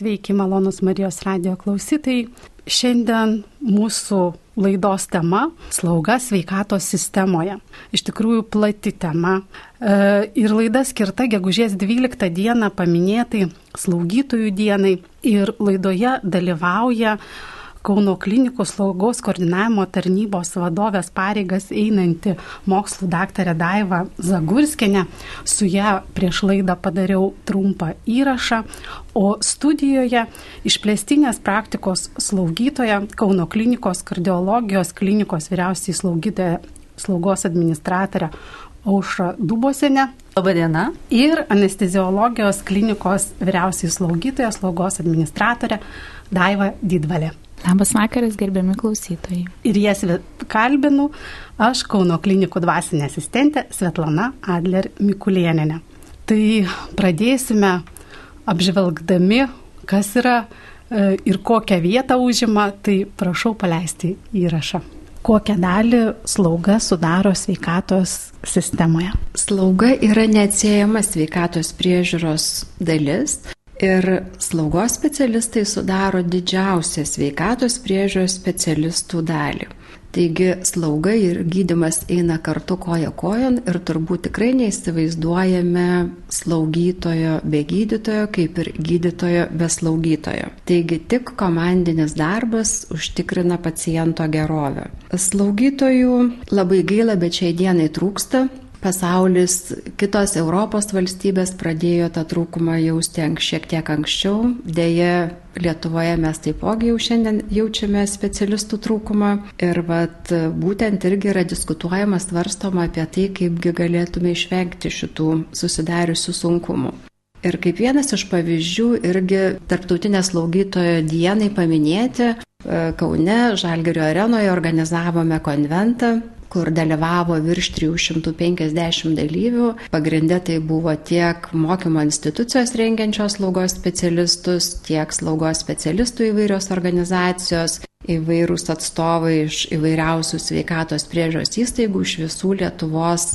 Sveiki, malonus Marijos radio klausytojai. Šiandien mūsų laidos tema - slauga sveikatos sistemoje. Iš tikrųjų plati tema. E, ir laida skirta gegužės 12 dieną paminėtai slaugytojų dienai. Ir laidoje dalyvauja Kauno klinikos slaugos koordinavimo tarnybos vadovės pareigas einanti mokslų daktarė Daiva Zagurskinė. Su ją prieš laidą padariau trumpą įrašą, o studijoje išplėstinės praktikos slaugytoja Kauno klinikos kardiologijos klinikos vyriausiai slaugytoja slaugos administratorė Aušra Dubosinė. Labadiena. Ir anesteziologijos klinikos vyriausiai slaugytoja slaugos administratorė Daiva Didvalė. Labas vakaras, gerbiami klausytojai. Ir jas kalbinu aš Kauno klinikų dvasinė asistentė Svetlana Adler Mikulieninė. Tai pradėsime apžvelgdami, kas yra e, ir kokią vietą užima, tai prašau paleisti įrašą. Kokią dalį slauga sudaro sveikatos sistemoje? Slauga yra neatsiejama sveikatos priežiūros dalis. Ir slaugos specialistai sudaro didžiausią sveikatos priežiūros specialistų dalį. Taigi slauga ir gydimas eina kartu koja kojon ir turbūt tikrai neįsivaizduojame slaugytojo be gydytojo, kaip ir gydytojo be slaugytojo. Taigi tik komandinis darbas užtikrina paciento gerovę. Slaugytojų labai gaila, bet šiai dienai trūksta pasaulis, kitos Europos valstybės pradėjo tą trūkumą jausti šiek tiek anksčiau. Deja, Lietuvoje mes taipogi jau šiandien jaučiame specialistų trūkumą ir vat, būtent irgi yra diskutuojama, svarstoma apie tai, kaipgi galėtume išvengti šitų susidariusių sunkumų. Ir kaip vienas iš pavyzdžių irgi tarptautinės slaugytojo dienai paminėti, Kaune Žalgerio arenoje organizavome konventą kur dalyvavo virš 350 dalyvių. Pagrindė tai buvo tiek mokymo institucijos rengiančios slaugos specialistus, tiek slaugos specialistų įvairios organizacijos, įvairūs atstovai iš įvairiausių sveikatos priežios įstaigų iš visų Lietuvos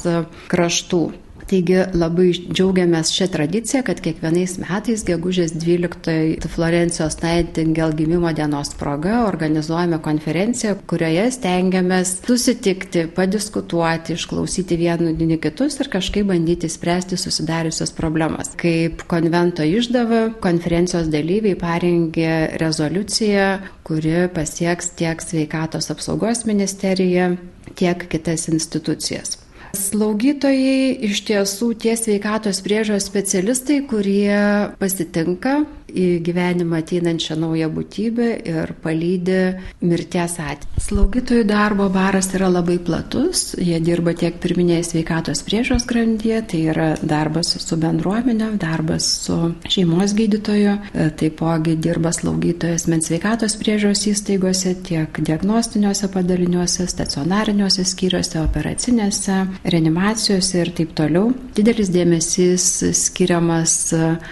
kraštų. Taigi labai džiaugiamės šią tradiciją, kad kiekvienais metais, gegužės 12 Florencijos Nightingale gimimo dienos proga, organizuojame konferenciją, kurioje stengiamės susitikti, padiskutuoti, išklausyti vienų kitus ir kažkaip bandyti spręsti susidariusios problemas. Kaip konvento išdava, konferencijos dalyviai parengė rezoliuciją, kuri pasieks tiek sveikatos apsaugos ministeriją, tiek kitas institucijas. Slaugytojai iš tiesų tie sveikatos priežos specialistai, kurie pasitinka į gyvenimą ateinančią naują būtybę ir palydė mirties atveju. Slaugytojų darbo baras yra labai platus, jie dirba tiek pirminėje sveikatos priežos grandyje, tai yra darbas su bendruomenė, darbas su šeimos gydytoju, taipogi dirba slaugytojas mens sveikatos priežos įstaigose, tiek diagnostiniuose padaliniuose, stacionariniuose skyriuose, operacinėse, reanimacijose ir taip toliau. Didelis dėmesys skiriamas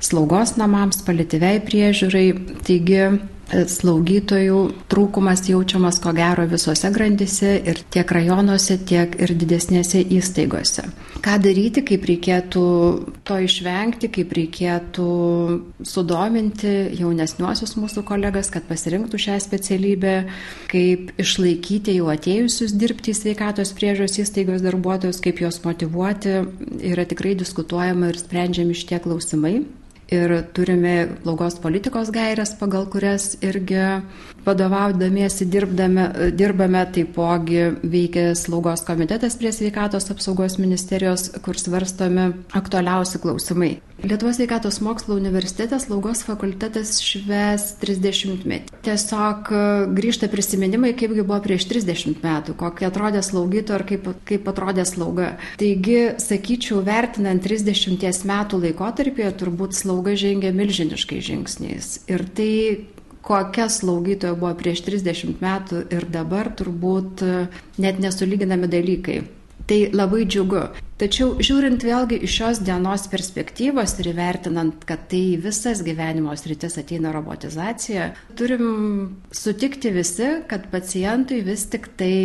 slaugos namams, palityviai pastoviai priežiūrai. Taigi e, slaugytojų trūkumas jaučiamas ko gero visose grandise ir tiek rajonuose, tiek ir didesnėse įstaigose. Ką daryti, kaip reikėtų to išvengti, kaip reikėtų sudominti jaunesniuosius mūsų kolegas, kad pasirinktų šią specialybę, kaip išlaikyti jau atėjusius dirbti į sveikatos priežos įstaigos darbuotojus, kaip juos motivuoti, yra tikrai diskutuojama ir sprendžiami šitie klausimai ir turime blogos politikos gairias, pagal kurias irgi vadovaudamiesi dirbdame, dirbame, taipogi veikia slaugos komitetas prie sveikatos apsaugos ministerijos, kur svarstomi aktualiausi klausimai. Lietuvos sveikatos mokslo universitetas slaugos fakultetas šves 30 metį. Tiesiog e, grįžta prisiminimai, kaipgi buvo prieš 30 metų, kokia atrodė slaugyto ir kaip, kaip atrodė slauga. Taigi, sakyčiau, vertinant 30 metų laikotarpį, turbūt slauga žengia milžiniškai žingsniais. Ir tai kokia slaugytoja buvo prieš 30 metų ir dabar turbūt e, net nesulyginami dalykai. Tai labai džiugu. Tačiau žiūrint vėlgi iš šios dienos perspektyvos ir įvertinant, kad tai visas gyvenimo sritis ateina robotizacija, turim sutikti visi, kad pacientui vis tik tai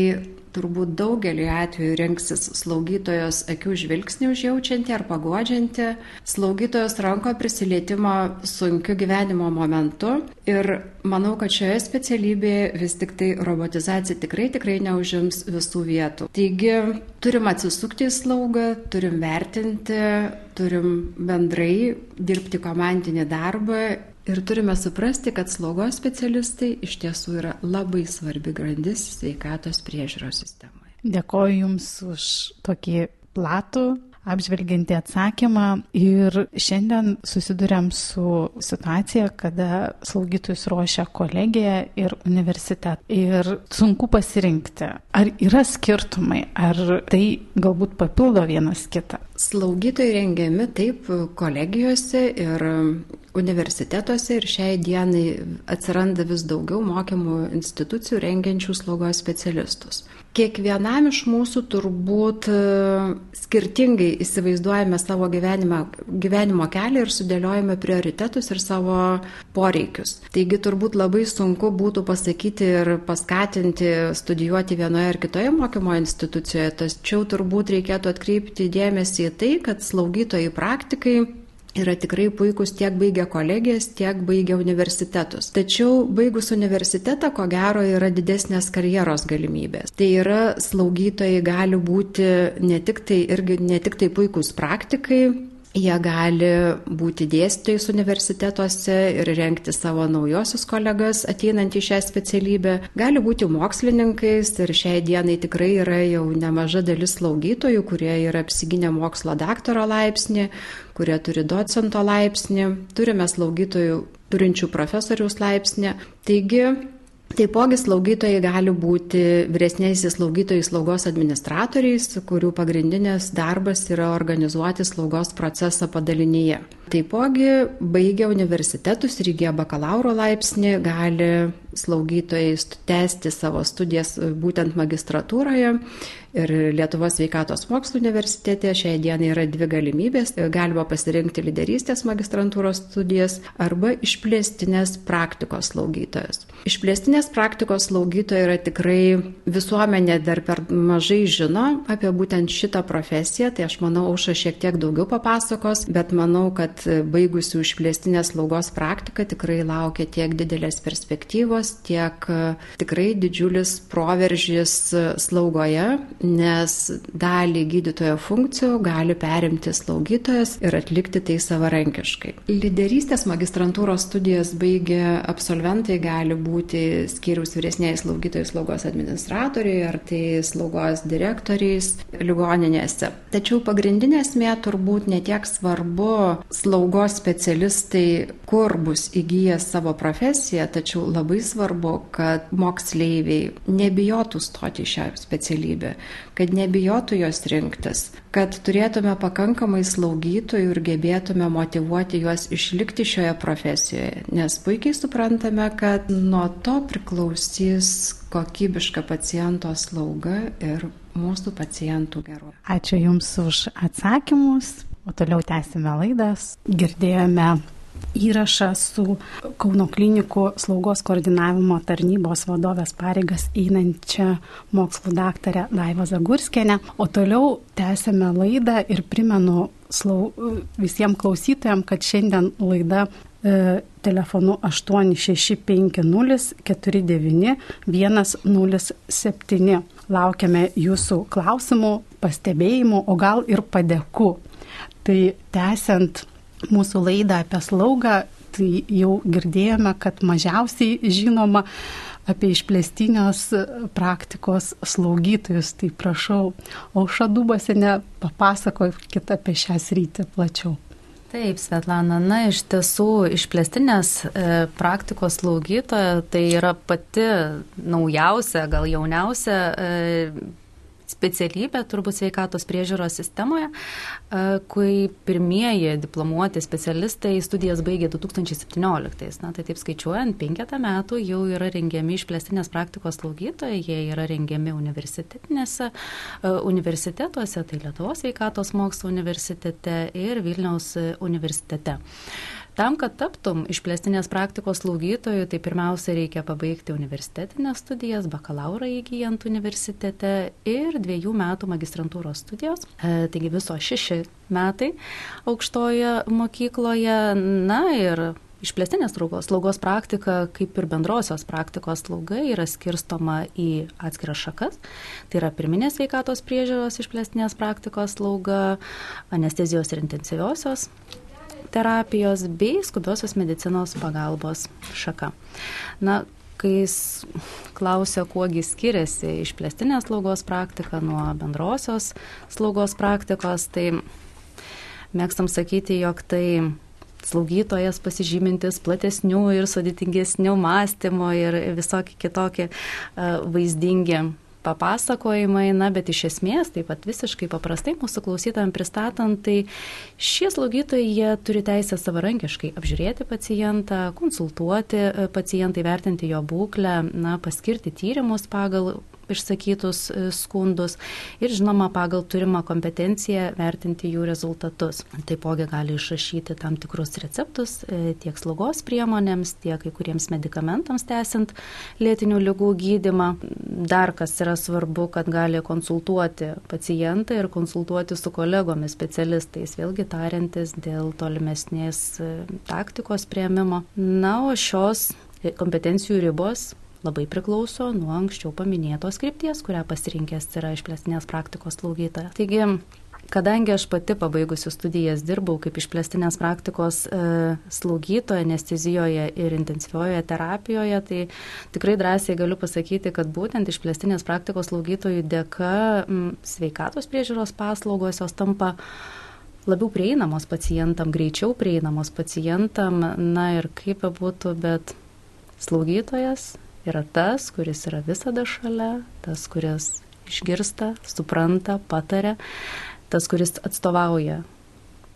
turbūt daugelį atvejų renksis slaugytojos akių žvilgsnį užjaučianti ar pagodžianti, slaugytojos ranko prisilietimo sunkiu gyvenimo momentu. Ir manau, kad šioje specialybėje vis tik tai robotizacija tikrai tikrai neužims visų vietų. Taigi turim atsisukti į slaugą, turim vertinti, turim bendrai dirbti komandinį darbą Ir turime suprasti, kad slaugos specialistai iš tiesų yra labai svarbi grandis sveikatos priežiūros sistemoje. Dėkoju Jums už tokį platų apžvelgiantį atsakymą ir šiandien susidurėm su situacija, kada slaugytojus ruošia kolegija ir universitet. Ir sunku pasirinkti, ar yra skirtumai, ar tai galbūt papildo vienas kitą. Slaugytojai rengiami taip kolegijose ir universitetuose ir šiai dienai atsiranda vis daugiau mokymų institucijų rengiančių slaugos specialistus. Kiekvienam iš mūsų turbūt e, skirtingai įsivaizduojame savo gyvenimą, gyvenimo kelią ir sudėliojame prioritetus ir savo poreikius. Taigi turbūt labai sunku būtų pasakyti ir paskatinti studijuoti vienoje ar kitoje mokymo institucijoje, tačiau turbūt reikėtų atkreipti dėmesį į tai, kad slaugytojai praktikai yra tikrai puikus tiek baigę kolegijas, tiek baigę universitetus. Tačiau baigus universitetą, ko gero, yra didesnės karjeros galimybės. Tai yra slaugytojai gali būti ne tik tai, irgi, ne tik tai puikus praktikai, Jie gali būti dėstytojais universitetuose ir renkti savo naujosius kolegas ateinant į šią specialybę, gali būti mokslininkais ir šiai dienai tikrai yra jau nemaža dalis slaugytojų, kurie yra apsiginę mokslo daktaro laipsnį, kurie turi docento laipsnį, turime slaugytojų turinčių profesoriaus laipsnį. Taigi, Taipogi slaugytojai gali būti vyresniaisiais slaugytojai slaugos administratoriais, kurių pagrindinės darbas yra organizuoti slaugos procesą padalinyje. Taipogi baigę universitetus ir įgyję bakalauro laipsnį gali slaugytojai tęsti savo studijas būtent magistratūroje ir Lietuvos sveikatos mokslo universitete šiai dienai yra dvi galimybės. Galima pasirinkti lyderystės magistrantūros studijas arba išplėstinės praktikos slaugytojos. Išplėstinės praktikos slaugytoja yra tikrai visuomenė dar per mažai žino apie būtent šitą profesiją, tai aš manau, Auša šiek tiek daugiau papasakos, bet manau, kad baigusių išplėstinės slaugos praktiką tikrai laukia tiek didelės perspektyvos, tiek tikrai didžiulis proveržys slaugoje, nes dalį gydytojo funkcijų gali perimti slaugytojas ir atlikti tai savarankiškai. Lyderystės magistrantūros studijas baigę absolventai gali būti skyriaus vyresniai slaugytojai slaugos administratoriai ar tai slaugos direktoriais ligoninėse. Tačiau pagrindinė esmė turbūt netiek svarbu slaugos specialistai, kur bus įgyję savo profesiją, tačiau labai svarbu, kad moksleiviai nebijotų stoti šią specialybę, kad nebijotų jos rinktis, kad turėtume pakankamai slaugytojų ir gebėtume motivuoti juos išlikti šioje profesijoje, nes puikiai suprantame, kad nuo to priklausys kokybiška paciento slauga ir mūsų pacientų gerovė. Ačiū Jums už atsakymus, o toliau tęsime laidas. Girdėjome įrašą su Kauno klinikų slaugos koordinavimo tarnybos vadovės pareigas einančia mokslo daktarė Daiva Zagurskienė. O toliau tęsėme laidą ir primenu slau, visiems klausytojams, kad šiandien laida e, telefonu 865049 Laukiame jūsų klausimų, pastebėjimų, o gal ir padėkų. Tai tęsiant mūsų laidą apie slaugą, tai jau girdėjome, kad mažiausiai žinoma apie išplėstinios praktikos slaugytojus. Tai prašau, Auša Dubasinė, papasakokit apie šią sritį plačiau. Taip, Svetlana, na iš tiesų išplėstinės e, praktikos slaugytoja tai yra pati naujausia, gal jauniausia e, specialybė turbūt sveikatos priežiūros sistemoje, kai pirmieji diplomuoti specialistai studijas baigė 2017. Na, tai taip skaičiuojant, penketą metų jau yra rengiami išplėstinės praktikos slaugytojai, jie yra rengiami universitetinėse, universitetuose, tai Lietuvos sveikatos mokslo universitete ir Vilniaus universitete. Tam, kad taptum išplėstinės praktikos slaugytojų, tai pirmiausia reikia pabaigti universitetinės studijas, bakalaurą įgyjant universitete ir dviejų metų magistrantūros studijos. E, taigi viso šeši metai aukštoje mokykloje. Na ir Išplėstinės slaugos, slaugos praktika, kaip ir bendrosios praktikos slauga, yra skirstoma į atskiras šakas. Tai yra pirminės veikatos priežiūros išplėstinės praktikos slauga, anestezijos ir intensyviosios terapijos bei skubiosios medicinos pagalbos šaka. Na, kai jis klausia, kuogi skiriasi išplėstinės slaugos praktika nuo bendrosios slaugos praktikos, tai mėgstam sakyti, jog tai slaugytojas pasižymintis platesnių ir sudėtingesnių mąstymo ir visokį kitokį vaizdingi papasakojimai, na, bet iš esmės, taip pat visiškai paprastai mūsų klausytojams pristatant, tai šie slaugytojai, jie turi teisę savarankiškai apžiūrėti pacientą, konsultuoti e, pacientą, vertinti jo būklę, na, paskirti tyrimus pagal išsakytus e, skundus ir žinoma pagal turimą kompetenciją vertinti jų rezultatus. Taipogi gali išrašyti tam tikrus receptus e, tiek slaugos priemonėms, tiek kai kuriems medikamentams tęsiant lėtinių lygų gydimą. Dar kas yra svarbu, kad gali konsultuoti pacientą ir konsultuoti su kolegomis specialistais, vėlgi tariantis dėl tolimesnės e, taktikos prieimimo. Na, o šios kompetencijų ribos labai priklauso nuo anksčiau paminėtos krypties, kurią pasirinkęs yra išplėstinės praktikos slaugytoja. Taigi, Kadangi aš pati pabaigusiu studijas dirbau kaip išplėstinės praktikos e, slaugytoja anestezijoje ir intensyviojoje terapijoje, tai tikrai drąsiai galiu pasakyti, kad būtent išplėstinės praktikos slaugytojų dėka m, sveikatos priežiūros paslaugos jos tampa labiau prieinamos pacientam, greičiau prieinamos pacientam, na ir kaip bebūtų, bet slaugytojas yra tas, kuris yra visada šalia, tas, kuris išgirsta, supranta, patarė, tas, kuris atstovauja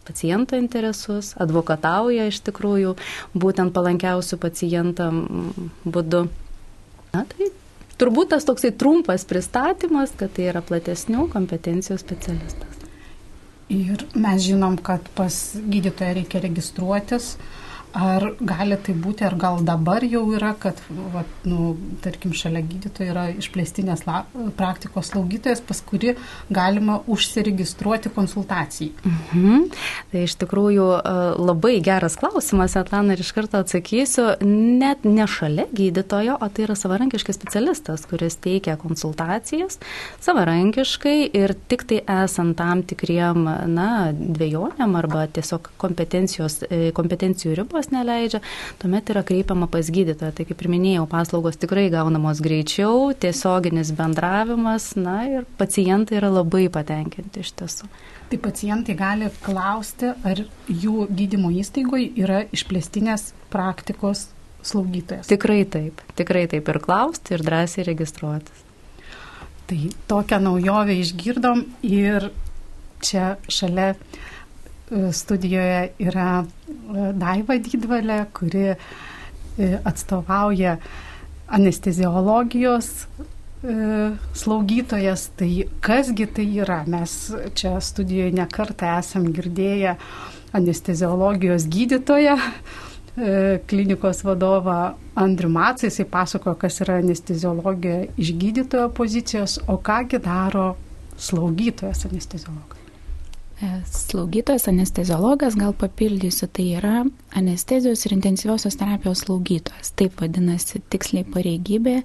paciento interesus, advokatauja iš tikrųjų būtent palankiausių pacientam būdu. Na tai turbūt tas toksai trumpas pristatymas, kad tai yra platesnių kompetencijų specialistas. Ir mes žinom, kad pas gydytoją reikia registruotis, Ar gali tai būti, ar gal dabar jau yra, kad, va, nu, tarkim, šalia gydytojo yra išplėstinės la, praktikos slaugytojas, pas kuri galima užsiregistruoti konsultacijai? Mhm. Tai iš tikrųjų e, labai geras klausimas, Atlana, ir iš karto atsakysiu, net ne šalia gydytojo, o tai yra savarankiškas specialistas, kuris teikia konsultacijas savarankiškai ir tik tai esant tam tikriem, na, dviejonėm arba tiesiog e, kompetencijų ribos sąlygos neleidžia, tuomet yra kreipiama pas gydytoją. Tai kaip ir minėjau, paslaugos tikrai gaunamos greičiau, tiesioginis bendravimas, na ir pacientai yra labai patenkinti iš tiesų. Tai pacientai gali klausti, ar jų gydymo įstaigoje yra išplėstinės praktikos slaugytojas. Tikrai taip, tikrai taip ir klausti ir drąsiai registruotis. Tai tokią naujovę išgirdom ir čia šalia studijoje yra e, Daiva Dydvalė, kuri e, atstovauja anesteziologijos e, slaugytojas. Tai kasgi tai yra? Mes čia studijoje nekartą esam girdėję anesteziologijos gydytoją, klinikos vadovą Andriu Macai, jisai pasako, kas yra anesteziologija iš gydytojo pozicijos, o kągi daro slaugytojas anesteziologas. E, slaugytojas, anesteziologas, gal papildysiu, tai yra anestezijos ir intensyviosios terapijos slaugytojas. Taip vadinasi tiksliai pareigybė.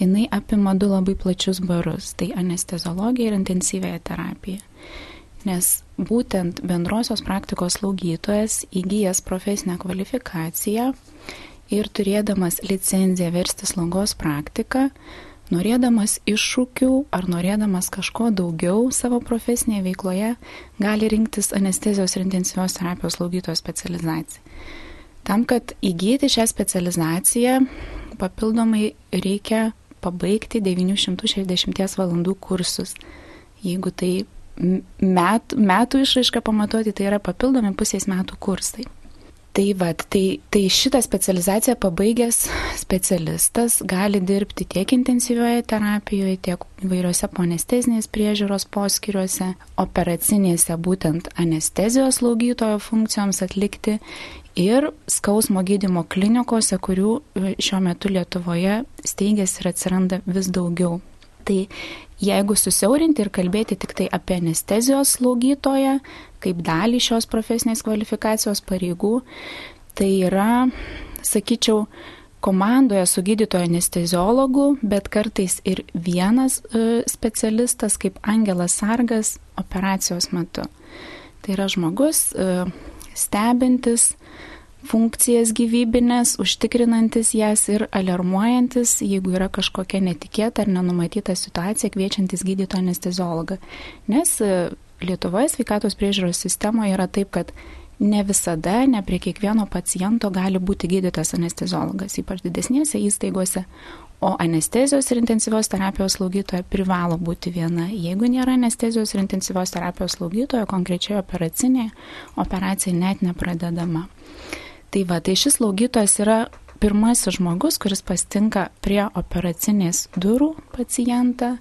Jinai apima du labai plačius barus - tai anesteziologija ir intensyvėja terapija. Nes būtent bendrosios praktikos slaugytojas įgyjęs profesinę kvalifikaciją ir turėdamas licenciją versti slaugos praktiką, norėdamas iššūkių ar norėdamas kažko daugiau savo profesinėje veikloje, gali rinktis anestezijos ir intensyvios terapijos slaugytojo specializaciją. Tam, kad įgyti šią specializaciją, papildomai reikia pabaigti 960 valandų kursus. Jeigu tai met, metų išraišką pamatuoti, tai yra papildomi pusės metų kursai. Tai, va, tai, tai šitą specializaciją pabaigęs specialistas gali dirbti tiek intensyvioje terapijoje, tiek įvairiose ponestezinės priežiūros poskiriuose, operacinėse būtent anestezijos slaugytojo funkcijoms atlikti ir skausmo gydimo klinikose, kurių e, šiuo metu Lietuvoje steigėsi ir atsiranda vis daugiau. Tai jeigu susiaurinti ir kalbėti tik tai apie anestezijos slaugytoją, kaip dalį šios profesinės kvalifikacijos pareigų, tai yra, sakyčiau, komandoje su gydytojo anesteziologu, bet kartais ir vienas e, specialistas kaip Angelas Sargas operacijos metu. Tai yra žmogus e, stebintis funkcijas gyvybinės, užtikrinantis jas ir alarmuojantis, jeigu yra kažkokia netikėta ar nenumatyta situacija, kviečiantis gydytoją anesteziologą. Nes e, Lietuvoje sveikatos priežiūros sistemoje yra taip, kad ne visada, ne prie kiekvieno paciento gali būti gydytas anesteziologas, ypač didesnėse įstaigose, o anestezijos ir intensyvios terapijos slaugytoja privalo būti viena. Jeigu nėra anestezijos ir intensyvios terapijos slaugytojo, konkrečiai operacinė, operacija net nepradedama. Tai va, tai šis slaugytojas yra pirmasis žmogus, kuris pastinka prie operacinės durų pacientą,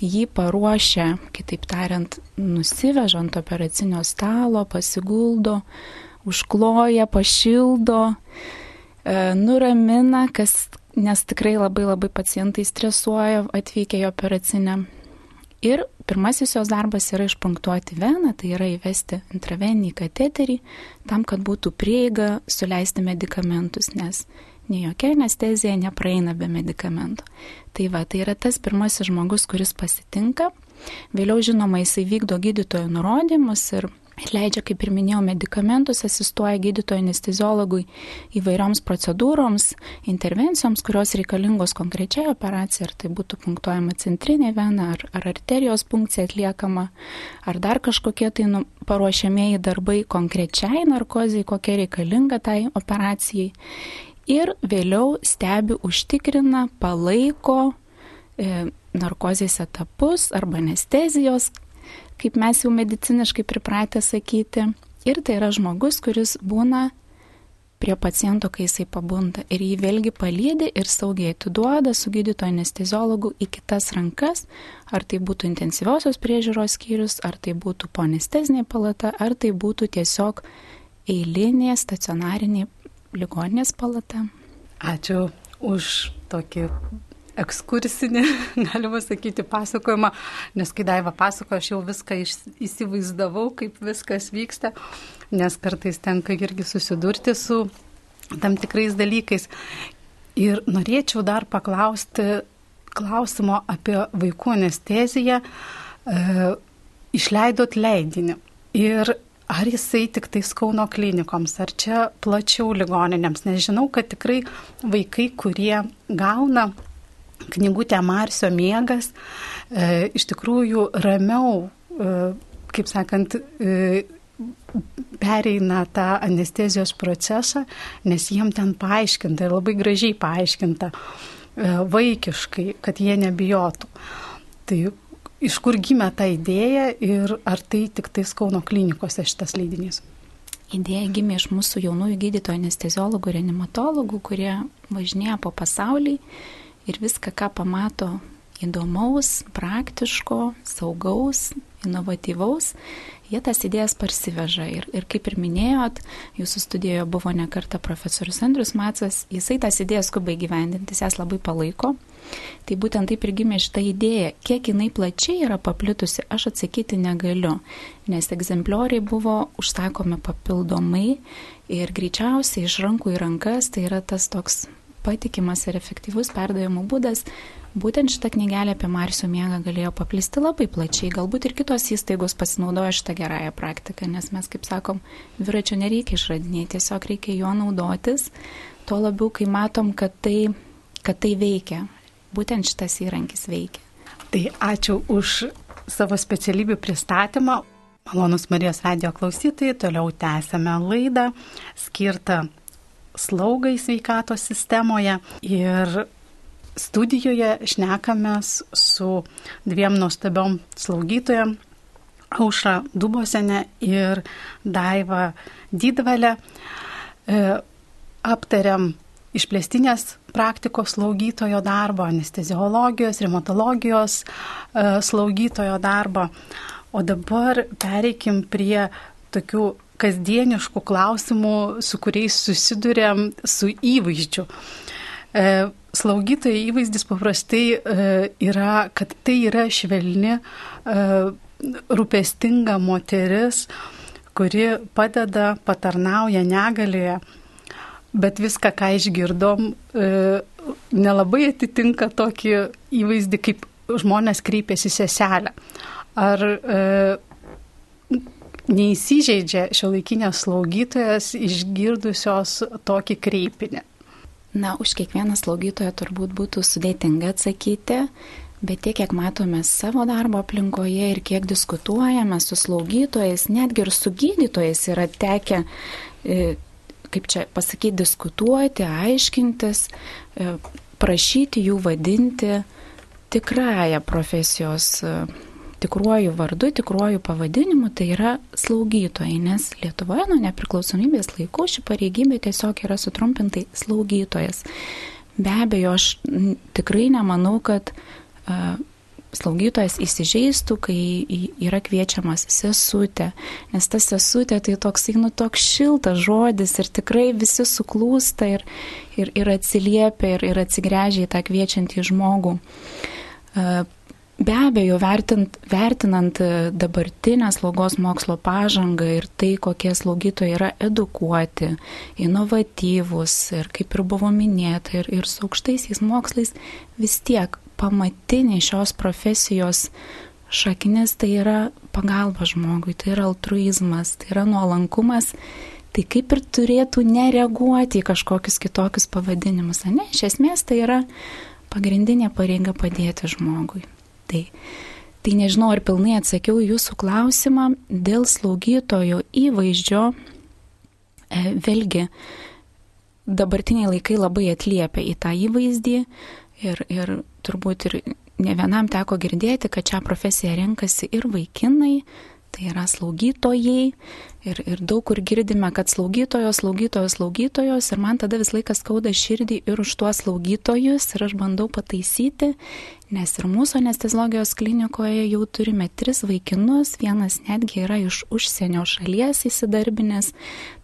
jį paruošia, kitaip tariant, nusiveža ant operacinio stalo, pasiguldo, užkloja, pašildo, e, nuramina, kas, nes tikrai labai labai pacientai stresuoja atvykę į operacinę. Ir pirmasis jos darbas yra išpunktuoti veną, tai yra įvesti intraveninį kateterį, tam, kad būtų prieiga suleisti medikamentus, nes nei jokia anestezija nepraeina be medikamentų. Tai va, tai yra tas pirmasis žmogus, kuris pasitinka. Vėliau, žinoma, jisai vykdo gydytojo nurodymus ir leidžia, kaip ir minėjau, medikamentus, asistuoja gydytojo anesteziologui įvairioms procedūroms, intervencijoms, kurios reikalingos konkrečiai operacijai, ar tai būtų punktuojama centrinė vena, ar, ar arterijos punkcija atliekama, ar dar kažkokie tai nu, paruošiamieji darbai konkrečiai narkozijai, kokia reikalinga tai operacijai. Ir vėliau stebi, užtikrina, palaiko e, narkozės etapus arba anestezijos kaip mes jau mediciniškai pripratę sakyti. Ir tai yra žmogus, kuris būna prie paciento, kai jisai pabunda. Ir jį vėlgi palydė ir saugiai atiduoda su gydytojo anesteziologu į kitas rankas, ar tai būtų intensyviosios priežiūros skyrius, ar tai būtų ponestezinė palata, ar tai būtų tiesiog eilinė stacionarinė ligoninės palata. Ačiū už tokį ekskursinį, galima sakyti, pasakojimą, nes kai Daiva pasakojo, aš jau viską įsivaizdavau, kaip viskas vyksta, nes kartais tenka irgi susidurti su tam tikrais dalykais. Ir norėčiau dar paklausti klausimo apie vaikų anesteziją. E, išleidot leidinį. Ir ar jisai tik tai Kauno klinikoms, ar čia plačiau ligoninėms, nes žinau, kad tikrai vaikai, kurie gauna knygutė Marsio miegas e, iš tikrųjų ramiau, e, kaip sakant, e, pereina tą anestezijos procesą, nes jiem ten paaiškinta ir labai gražiai paaiškinta e, vaikiškai, kad jie nebijotų. Tai iš kur gimė ta idėja ir ar tai tik tais Kauno klinikose šitas leidinys? Idėja gimė iš mūsų jaunųjų gydytojų anesteziologų, reanimatologų, kurie važinėja po pasaulį ir viską, ką pamato įdomaus, praktiško, saugaus, inovatyvaus, jie tas idėjas parsiveža. Ir, ir kaip ir minėjot, jūsų studijoje buvo nekarta profesorius Andrius Macas, jisai tas idėjas skubai gyvendinti, jas labai palaiko. Tai būtent taip ir gimė šitą idėją. Kiek jinai plačiai yra paplitusi, aš atsakyti negaliu, nes egzemplioriai buvo užsakomi papildomai ir greičiausiai iš rankų į rankas tai yra tas toks patikimas ir efektyvus perdavimo būdas, būtent šitą knygelę apie Marsio miegą galėjo paplisti labai plačiai. Galbūt ir kitos įstaigos pasinaudojo šitą gerąją praktiką, nes mes, kaip sakom, dviračio nereikia išradinėti, tiesiog reikia juo naudotis, tuo labiau, kai matom, kad tai, kad tai veikia. Būtent šitas įrankis veikia. Tai ačiū už savo specialybių pristatymą. Malonus Marijos radio klausytojai, toliau tęsėme laidą skirtą slaugai sveikatos sistemoje ir studijoje šnekamės su dviem nuostabiom slaugytojom Aušra Dubosenė ir Daiva Didvalė. aptariam išplėstinės praktikos slaugytojo darbą, anesteziologijos, reumatologijos slaugytojo darbą. O dabar pereikim prie tokių kasdieniškų klausimų, su kuriais susidurėm su įvaizdžiu. E, slaugytojai įvaizdis paprastai e, yra, kad tai yra švelni, e, rūpestinga moteris, kuri padeda, patarnauja negalėje, bet viską, ką išgirdom, nelabai atitinka tokį įvaizdį, kaip žmonės kreipiasi seselę. Ar neįsižeidžia šio laikinės slaugytojas išgirdusios tokį kreipinį? Na, už kiekvieną slaugytoją turbūt būtų sudėtinga atsakyti, bet tiek, kiek matome savo darbo aplinkoje ir kiek diskutuojame su slaugytojais, netgi ir su gydytojais yra tekę, e, kaip čia pasakyti, diskutuoti, aiškintis, e, prašyti jų vadinti tikrąją profesijos e, tikruoju vardu, tikruoju pavadinimu, tai yra slaugytojai, nes Lietuvoje nuo nepriklausomybės laikų ši pareigybė tiesiog yra sutrumpintai slaugytojas. Be abejo, aš tikrai nemanau, kad uh, slaugytojas įsižeistų, kai yra kviečiamas sesutė, nes ta sesutė tai toksai, nu, toks šiltas žodis ir tikrai visi suklūsta ir, ir, ir atsiliepia ir, ir atsigręžia į tą kviečiantį žmogų. Be abejo, vertint, vertinant dabartinę slaugos mokslo pažangą ir tai, kokie slaugytojai yra edukuoti, inovatyvūs ir kaip ir buvo minėta, ir, ir su aukštaisiais mokslais, vis tiek pamatiniai šios profesijos šaknis tai yra pagalba žmogui, tai yra altruizmas, tai yra nuolankumas, tai kaip ir turėtų nereaguoti į kažkokius kitokius pavadinimus. Ne, iš esmės tai yra pagrindinė pareiga padėti žmogui. Tai, tai nežinau, ar pilnai atsakiau jūsų klausimą dėl slaugytojo įvaizdžio. E, vėlgi, dabartiniai laikai labai atliepia į tą įvaizdį ir, ir turbūt ir ne vienam teko girdėti, kad šią profesiją renkasi ir vaikinai, tai yra slaugytojai. Ir, ir daug kur girdime, kad slaugytojos, slaugytojos, slaugytojos. Ir man tada vis laikas skauda širdį ir už tuos slaugytojus. Ir aš bandau pataisyti, nes ir mūsų anestezologijos klinikoje jau turime tris vaikinus. Vienas netgi yra iš užsienio šalies įsidarbinęs.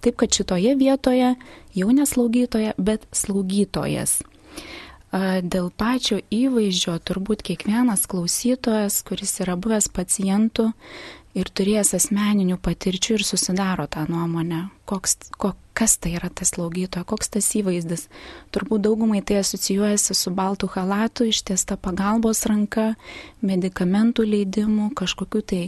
Taip kad šitoje vietoje jau neslaugytoja, bet slaugytojas. Dėl pačio įvaizdžio turbūt kiekvienas klausytojas, kuris yra buvęs pacientų, ir turėjęs asmeninių patirčių ir susidaro tą nuomonę, koks, ko, kas tai yra tas slaugytoja, koks tas įvaizdis. Turbūt daugumai tai asocijuojasi su baltų halatu, ištiesta pagalbos ranka, medikamentų leidimų, kažkokiu tai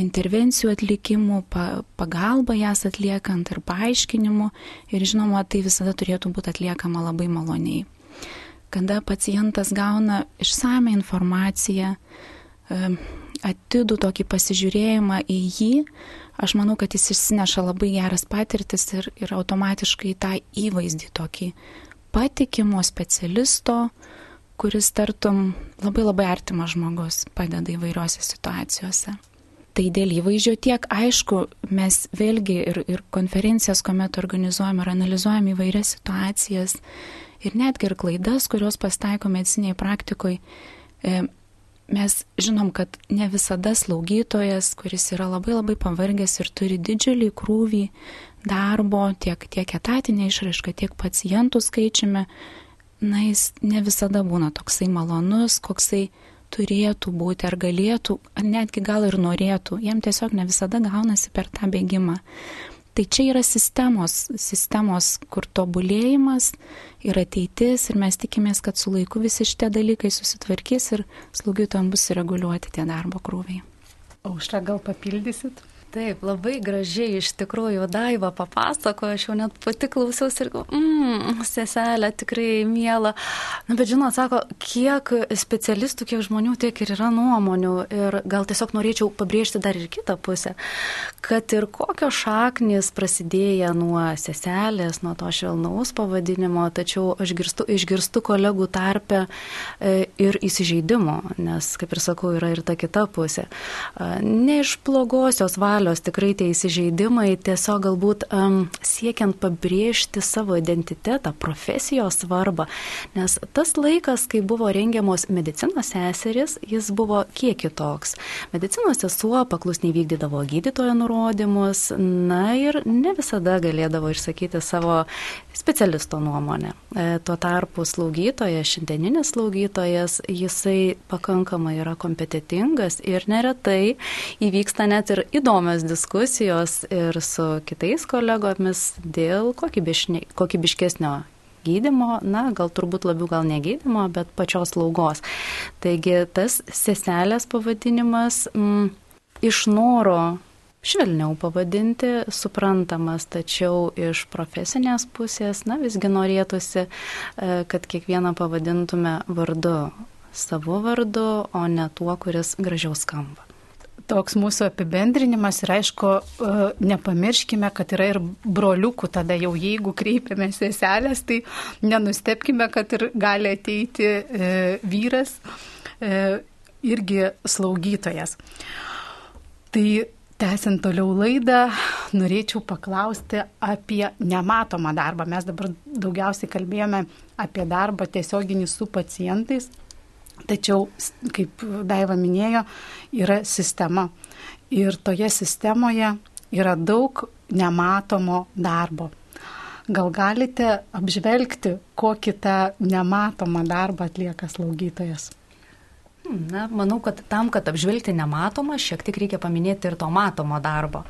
intervencijų atlikimų, pa, pagalba jas atliekant ir paaiškinimu. Ir žinoma, tai visada turėtų būti atliekama labai maloniai. Kada pacientas gauna išsame informaciją, atidų tokį pasižiūrėjimą į jį, aš manau, kad jis išsineša labai geras patirtis ir, ir automatiškai tą įvaizdį tokį patikimo specialisto, kuris tartum labai labai artimas žmogus padeda įvairiose situacijose. Tai dėl įvaizdžio tiek, aišku, mes vėlgi ir, ir konferencijas, kuomet organizuojame ir analizuojame įvairias situacijas ir netgi ir klaidas, kurios pasitaiko mediciniai praktikoje, mes žinom, kad ne visada slaugytojas, kuris yra labai labai pavargęs ir turi didžiulį krūvį darbo, tiek, tiek etatinė išraiška, tiek pacientų skaičiumi, na, jis ne visada būna toksai malonus, koksai turėtų būti ar galėtų, ar netgi gal ir norėtų. Jam tiesiog ne visada gaunasi per tą bėgimą. Tai čia yra sistemos, sistemos, kur tobulėjimas ir ateitis ir mes tikimės, kad su laiku visi šitie dalykai susitvarkys ir slaugytojams bus reguliuoti tie darbo krūviai. Aušra, gal papildysit? Taip, labai gražiai iš tikrųjų Daiva papasakojo, aš jau net pati klausiausi ir, mmm, seselė tikrai mėla. Na, bet žinot, sako, kiek specialistų, kiek žmonių, tiek ir yra nuomonių. Ir gal tiesiog norėčiau pabrėžti dar ir kitą pusę, kad ir kokios šaknis prasidėję nuo seselės, nuo to švelnaus pavadinimo, tačiau aš girstu, išgirstu kolegų tarpę e, ir įsižeidimo, nes, kaip ir sakau, yra ir ta kita pusė. Ne iš blogosios valios aktualios tikrai tie įsižeidimai, tiesiog galbūt um, siekiant pabrėžti savo identitetą, profesijos svarbą, nes tas laikas, kai buvo rengiamos medicinos seseris, jis buvo kiek kitoks. Medicinos sesuo paklusniai vykdydavo gydytojo nurodymus, na ir ne visada galėdavo išsakyti savo specialisto nuomonę. E, tuo tarpu slaugytojas, šiandieninis slaugytojas, jisai pakankamai yra kompetitingas ir neretai įvyksta net ir įdomios diskusijos ir su kitais kolegomis dėl kokybiškesnio gydimo, na, gal turbūt labiau gal ne gydimo, bet pačios slaugos. Taigi tas seselės pavadinimas m, mm, iš noro švelniau pavadinti, suprantamas, tačiau iš profesinės pusės, na, visgi norėtųsi, e, kad kiekvieną pavadintume vardu, savo vardu, o ne tuo, kuris gražiau skamba toks mūsų apibendrinimas ir aišku, e, nepamirškime, kad yra ir broliukų, tada jau jeigu kreipiamės seselės, tai nenustepkime, kad ir gali ateiti e, vyras, irgi slaugytojas. Tai tęsiant toliau laidą, norėčiau paklausti apie nematomą darbą. Mes dabar daugiausiai kalbėjome apie darbą tiesioginį su pacientais, Tačiau, kaip Daiva minėjo, yra sistema. Ir toje sistemoje yra daug nematomo darbo. Gal galite apžvelgti, kokį tą nematomą darbą atlieka slaugytojas? Na, manau, kad tam, kad apžvelgti nematomą, šiek tiek reikia paminėti ir to matomo darbo.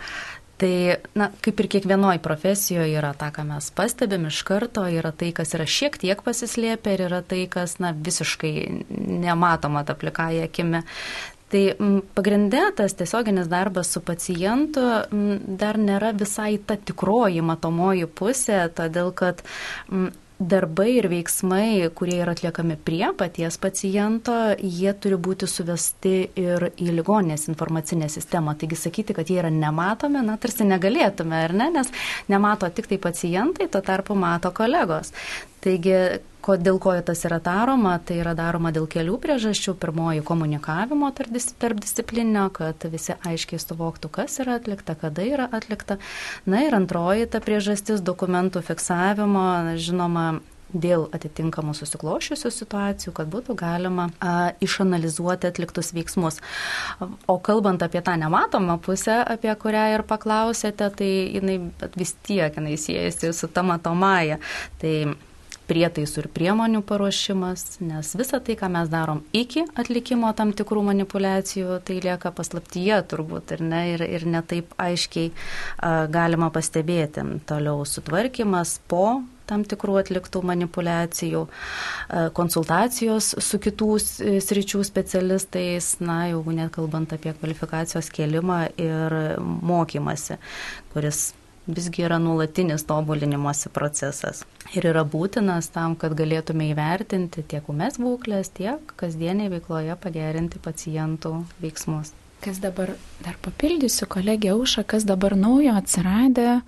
Tai, na, kaip ir kiekvienoje profesijoje yra ta, ką mes pastebim iš karto, yra tai, kas yra šiek tiek pasislėpę ir yra tai, kas, na, visiškai nematoma ta plikaja akimi. Tai pagrindė tas tiesioginis darbas su pacientu dar nėra visai ta tikroji matomoji pusė, todėl kad darbai ir veiksmai, kurie yra atliekami prie paties paciento, jie turi būti suvesti ir į ligoninės informacinę sistemą. Taigi sakyti, kad jie yra nematomi, na, tarsi negalėtume, ar ne, nes nemato tik tai pacientai, tuo tarpu mato kolegos. Taigi, ko, dėl ko tas yra daroma, tai yra daroma dėl kelių priežasčių. Pirmoji - komunikavimo tarp, tarp disciplininio, kad visi aiškiai suvoktų, kas yra atlikta, kada yra atlikta. Na ir antroji ta priežastis - dokumentų fiksavimo, žinoma, dėl atitinkamų susiklošiusių situacijų, kad būtų galima a, išanalizuoti atliktus veiksmus. O kalbant apie tą nematomą pusę, apie kurią ir paklausėte, tai jinai vis tiek jinai siejasi su ta matomąją. Tai prietaisų ir priemonių paruošimas, nes visa tai, ką mes darom iki atlikimo tam tikrų manipulacijų, tai lieka paslaptyje turbūt ir ne, ir, ir netaip aiškiai a, galima pastebėti. Toliau sutvarkymas po tam tikrų atliktų manipulacijų, konsultacijos su kitų sričių specialistais, na, jau net kalbant apie kvalifikacijos kelimą ir mokymasi, kuris visgi yra nuolatinis tobulinimosi procesas ir yra būtinas tam, kad galėtume įvertinti tiek umės būklės, tiek kasdieniai veikloje pagerinti pacientų veiksmus. Kas dabar, dar papildysiu kolegė Auša, kas dabar naujo atsiradė e,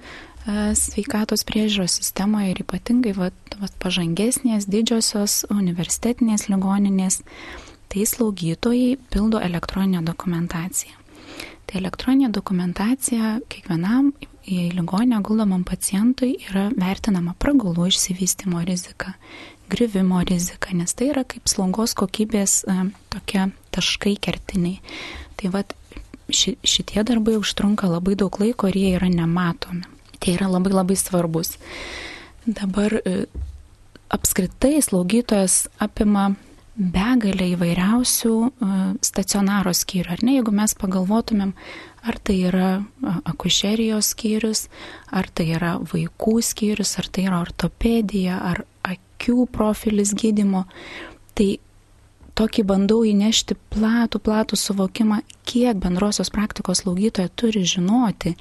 sveikatos priežiūros sistemoje ir ypatingai va, va, pažangesnės didžiosios universitetinės ligoninės, tai slaugytojai pildo elektroninę dokumentaciją. Tai elektroninė dokumentacija kiekvienam į ligonę guldomam pacientui yra vertinama pragulų išsivystimo rizika, grįvimo rizika, nes tai yra kaip slaugos kokybės e, tokie taškai kertiniai. Tai vad ši, šitie darbai užtrunka labai daug laiko ir jie yra nematomi. Tai yra labai labai svarbus. Dabar e, apskritai slaugytojas apima begalę įvairiausių e, stacionaro skyrių. Ar ne, jeigu mes pagalvotumėm Ar tai yra akušerijos skyrius, ar tai yra vaikų skyrius, ar tai yra ortopedija, ar akių profilis gydimo. Tai tokį bandau įnešti platų, platų suvokimą, kiek bendrosios praktikos slaugytoja turi žinoti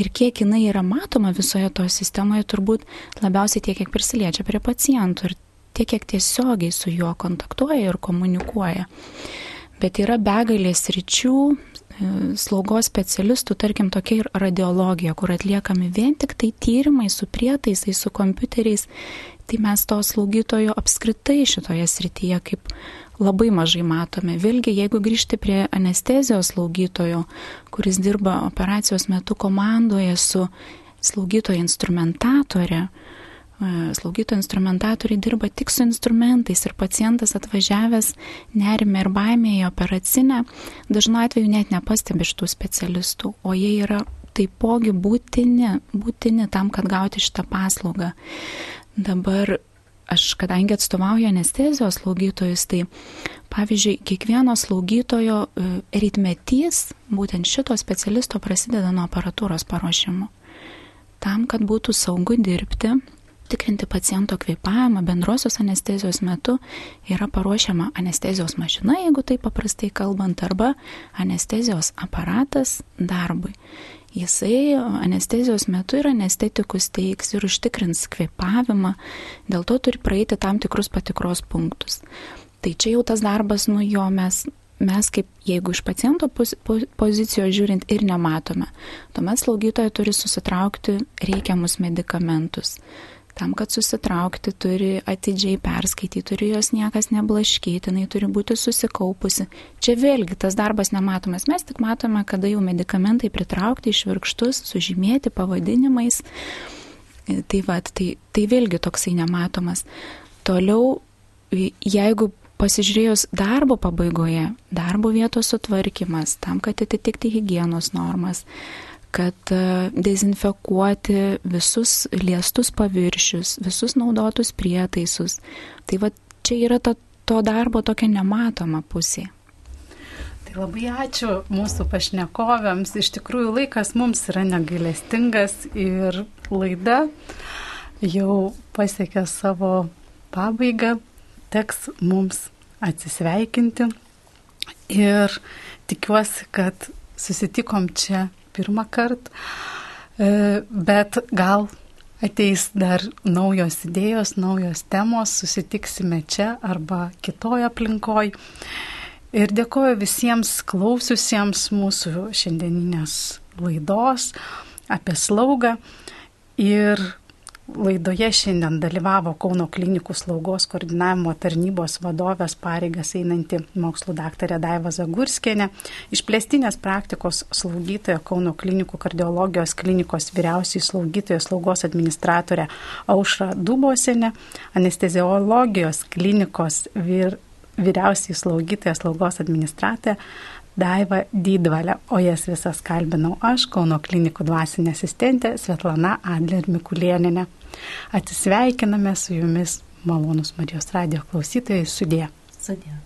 ir kiek jinai yra matoma visoje toje sistemoje, turbūt labiausiai tiek, kiek prisiliečia prie pacientų ir tiek, kiek tiesiogiai su juo kontaktuoja ir komunikuoja. Bet yra begalės ryčių, slaugos specialistų, tarkim, tokia ir radiologija, kur atliekami vien tik tai tyrimai su prietaisais, su kompiuteriais, tai mes to slaugytojo apskritai šitoje srityje kaip labai mažai matome. Vėlgi, jeigu grįžti prie anestezijos slaugytojo, kuris dirba operacijos metu komandoje su slaugytojo instrumentatorė, slaugytojų instrumentatoriai dirba tik su instrumentais ir pacientas atvažiavęs nerime ir baimėje į operacinę dažnu atveju net nepastebi šitų specialistų, o jie yra taipogi būtini, būtini tam, kad gauti šitą paslaugą. Dabar aš, kadangi atstovauju anestezijos slaugytojus, tai pavyzdžiui, kiekvieno slaugytojo e, ritmetys, būtent šito specialisto prasideda nuo aparatūros paruošimo. Tam, kad būtų saugu dirbti, tikrinti paciento kvėpavimą bendrosios anestezijos metu yra paruošiama anestezijos mašina, jeigu tai paprastai kalbant, arba anestezijos aparatas darbui. Jisai anestezijos metu ir anestetikus teiks ir užtikrins kvėpavimą, dėl to turi praeiti tam tikrus patikros punktus. Tai čia jau tas darbas, nu jo mes mes kaip jeigu iš paciento pozicijos žiūrint ir nematome, tuomet slaugytoja turi susitraukti reikiamus medikamentus. Tam, kad susitraukti, turi atidžiai perskaityti, turi jos niekas neblaškyti, jinai turi būti susikaupusi. Čia vėlgi tas darbas nematomas, mes tik matome, kada jau medikamentai pritraukti išvirkštus, sužymėti pavadinimais. Tai, va, tai, tai vėlgi toksai nematomas. Toliau, jeigu pasižiūrėjus darbo pabaigoje, darbo vietos sutvarkymas, tam, kad atitikti hygienos normas, kad e, dezinfekuoti visus liestus paviršius, visus naudotus prietaisus. Tai va čia yra ta, to darbo tokia nematoma pusė. Tai labai ačiū mūsų pašnekovėms. Iš tikrųjų laikas mums yra negailestingas ir laida jau pasiekė savo pabaigą. Teks mums atsisveikinti ir tikiuosi, kad susitikom čia pirmą kartą, e, bet gal ateis dar naujos idėjos, naujos temos, susitiksime čia arba kitoje aplinkoje. Ir dėkoju visiems klausiusiems mūsų šiandieninės laidos apie slaugą. Ir Laidoje šiandien dalyvavo Kauno klinikų slaugos koordinavimo tarnybos vadovės pareigas einanti mokslų daktarė Daiva Zagurskienė, išplėstinės praktikos slaugytoja Kauno klinikų kardiologijos klinikos vyriausiai slaugytoja slaugos administratorė Aušra Dubosienė, anesteziologijos klinikos vyr, vyriausiai slaugytoja slaugos administratorė Daiva Dydvalė, o jas visas kalbinau aš, Kauno klinikų dvasinė asistentė Svetlana Adler Mikulieninė. Atsisveikiname su jumis, malonus Marijos radio klausytojai, sudė. Sudė.